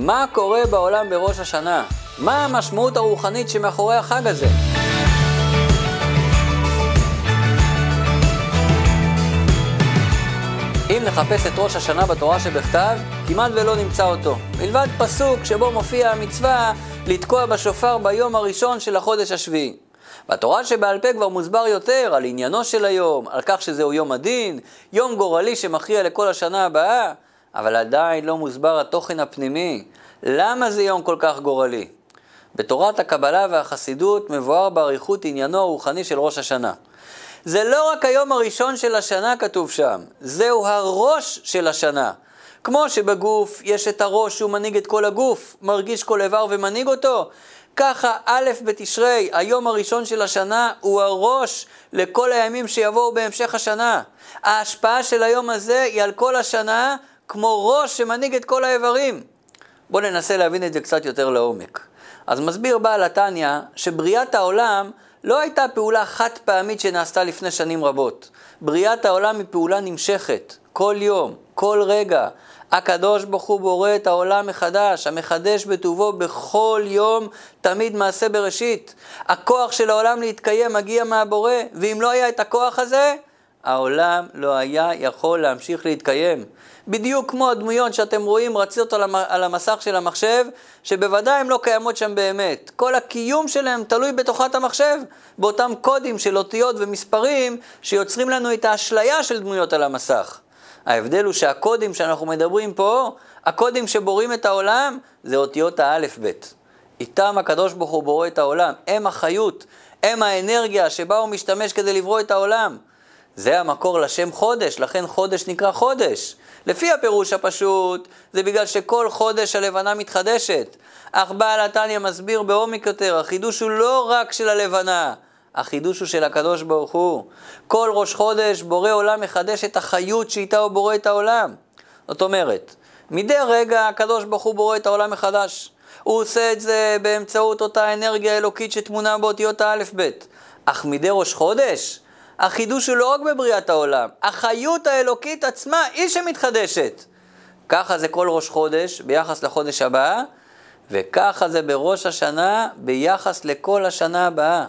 מה קורה בעולם בראש השנה? מה המשמעות הרוחנית שמאחורי החג הזה? אם נחפש את ראש השנה בתורה שבכתב, כמעט ולא נמצא אותו. מלבד פסוק שבו מופיע המצווה לתקוע בשופר ביום הראשון של החודש השביעי. בתורה שבעל פה כבר מוסבר יותר על עניינו של היום, על כך שזהו יום הדין, יום גורלי שמכריע לכל השנה הבאה, אבל עדיין לא מוסבר התוכן הפנימי. למה זה יום כל כך גורלי? בתורת הקבלה והחסידות מבואר באריכות עניינו הרוחני של ראש השנה. זה לא רק היום הראשון של השנה כתוב שם, זהו הראש של השנה. כמו שבגוף יש את הראש שהוא מנהיג את כל הגוף, מרגיש כל איבר ומנהיג אותו, ככה א' בתשרי, היום הראשון של השנה, הוא הראש לכל הימים שיבואו בהמשך השנה. ההשפעה של היום הזה היא על כל השנה, כמו ראש שמנהיג את כל האיברים. בואו ננסה להבין את זה קצת יותר לעומק. אז מסביר בעל התניא שבריאת העולם לא הייתה פעולה חד פעמית שנעשתה לפני שנים רבות. בריאת העולם היא פעולה נמשכת, כל יום, כל רגע. הקדוש ברוך הוא בורא את העולם מחדש, המחדש בטובו בכל יום, תמיד מעשה בראשית. הכוח של העולם להתקיים מגיע מהבורא, ואם לא היה את הכוח הזה, העולם לא היה יכול להמשיך להתקיים. בדיוק כמו הדמויות שאתם רואים רצות על המסך של המחשב, שבוודאי הן לא קיימות שם באמת. כל הקיום שלהם תלוי בתוכת המחשב, באותם קודים של אותיות ומספרים שיוצרים לנו את האשליה של דמויות על המסך. ההבדל הוא שהקודים שאנחנו מדברים פה, הקודים שבוראים את העולם, זה אותיות האלף-בית. איתם הקדוש ברוך הוא בורא את העולם, הם החיות, הם האנרגיה שבה הוא משתמש כדי לברוא את העולם. זה המקור לשם חודש, לכן חודש נקרא חודש. לפי הפירוש הפשוט, זה בגלל שכל חודש הלבנה מתחדשת. אך בעל התניא מסביר בעומק יותר, החידוש הוא לא רק של הלבנה, החידוש הוא של הקדוש ברוך הוא. כל ראש חודש בורא עולם מחדש את החיות שאיתה הוא בורא את העולם. זאת אומרת, מדי רגע הקדוש ברוך הוא בורא את העולם מחדש. הוא עושה את זה באמצעות אותה אנרגיה אלוקית שטמונה באותיות האלף-בית. אך מדי ראש חודש, החידוש הוא לא רק בבריאת העולם, החיות האלוקית עצמה היא שמתחדשת. ככה זה כל ראש חודש ביחס לחודש הבא, וככה זה בראש השנה ביחס לכל השנה הבאה.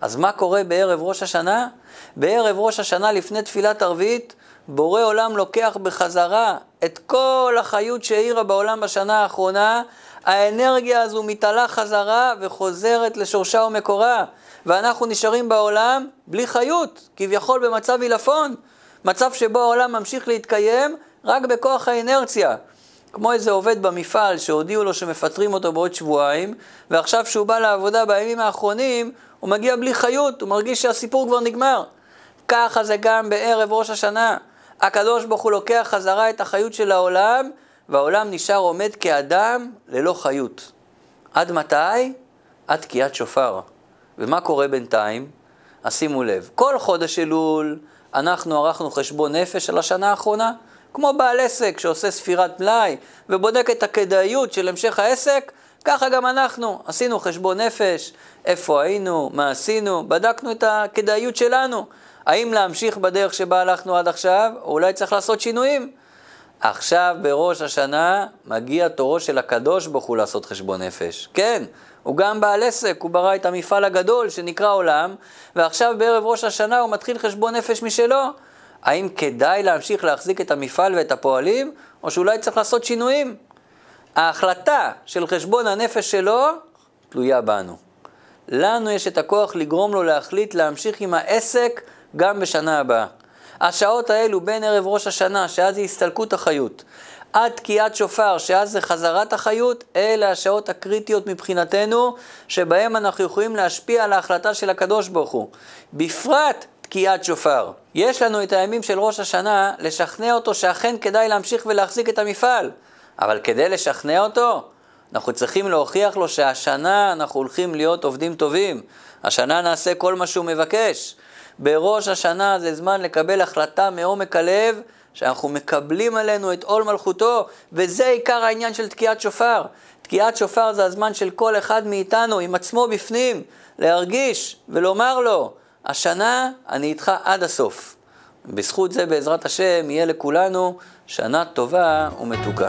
אז מה קורה בערב ראש השנה? בערב ראש השנה לפני תפילת ערבית, בורא עולם לוקח בחזרה את כל החיות שהאירה בעולם בשנה האחרונה, האנרגיה הזו מתעלה חזרה וחוזרת לשורשה ומקורה, ואנחנו נשארים בעולם בלי חיות, כביכול במצב עילפון, מצב שבו העולם ממשיך להתקיים רק בכוח האינרציה. כמו איזה עובד במפעל שהודיעו לו שמפטרים אותו בעוד שבועיים, ועכשיו שהוא בא לעבודה בימים האחרונים, הוא מגיע בלי חיות, הוא מרגיש שהסיפור כבר נגמר. ככה זה גם בערב ראש השנה. הקדוש ברוך הוא לוקח חזרה את החיות של העולם, והעולם נשאר עומד כאדם ללא חיות. עד מתי? עד תקיעת שופר. ומה קורה בינתיים? אז שימו לב, כל חודש אלול אנחנו ערכנו חשבון נפש על השנה האחרונה, כמו בעל עסק שעושה ספירת מלאי ובודק את הכדאיות של המשך העסק, ככה גם אנחנו עשינו חשבון נפש, איפה היינו, מה עשינו, בדקנו את הכדאיות שלנו. האם להמשיך בדרך שבה הלכנו עד עכשיו, או אולי צריך לעשות שינויים? עכשיו בראש השנה מגיע תורו של הקדוש ברוך הוא לעשות חשבון נפש. כן, הוא גם בעל עסק, הוא ברא את המפעל הגדול שנקרא עולם, ועכשיו בערב ראש השנה הוא מתחיל חשבון נפש משלו. האם כדאי להמשיך להחזיק את המפעל ואת הפועלים, או שאולי צריך לעשות שינויים? ההחלטה של חשבון הנפש שלו תלויה בנו. לנו יש את הכוח לגרום לו להחליט להמשיך עם העסק גם בשנה הבאה. השעות האלו בין ערב ראש השנה, שאז זה הסתלקות החיות, עד תקיעת שופר, שאז זה חזרת החיות, אלה השעות הקריטיות מבחינתנו, שבהם אנחנו יכולים להשפיע על ההחלטה של הקדוש ברוך הוא. בפרט תקיעת שופר. יש לנו את הימים של ראש השנה לשכנע אותו שאכן כדאי להמשיך ולהחזיק את המפעל. אבל כדי לשכנע אותו, אנחנו צריכים להוכיח לו שהשנה אנחנו הולכים להיות עובדים טובים. השנה נעשה כל מה שהוא מבקש. בראש השנה זה זמן לקבל החלטה מעומק הלב, שאנחנו מקבלים עלינו את עול מלכותו, וזה עיקר העניין של תקיעת שופר. תקיעת שופר זה הזמן של כל אחד מאיתנו, עם עצמו בפנים, להרגיש ולומר לו, השנה אני איתך עד הסוף. בזכות זה, בעזרת השם, יהיה לכולנו שנה טובה ומתוקה.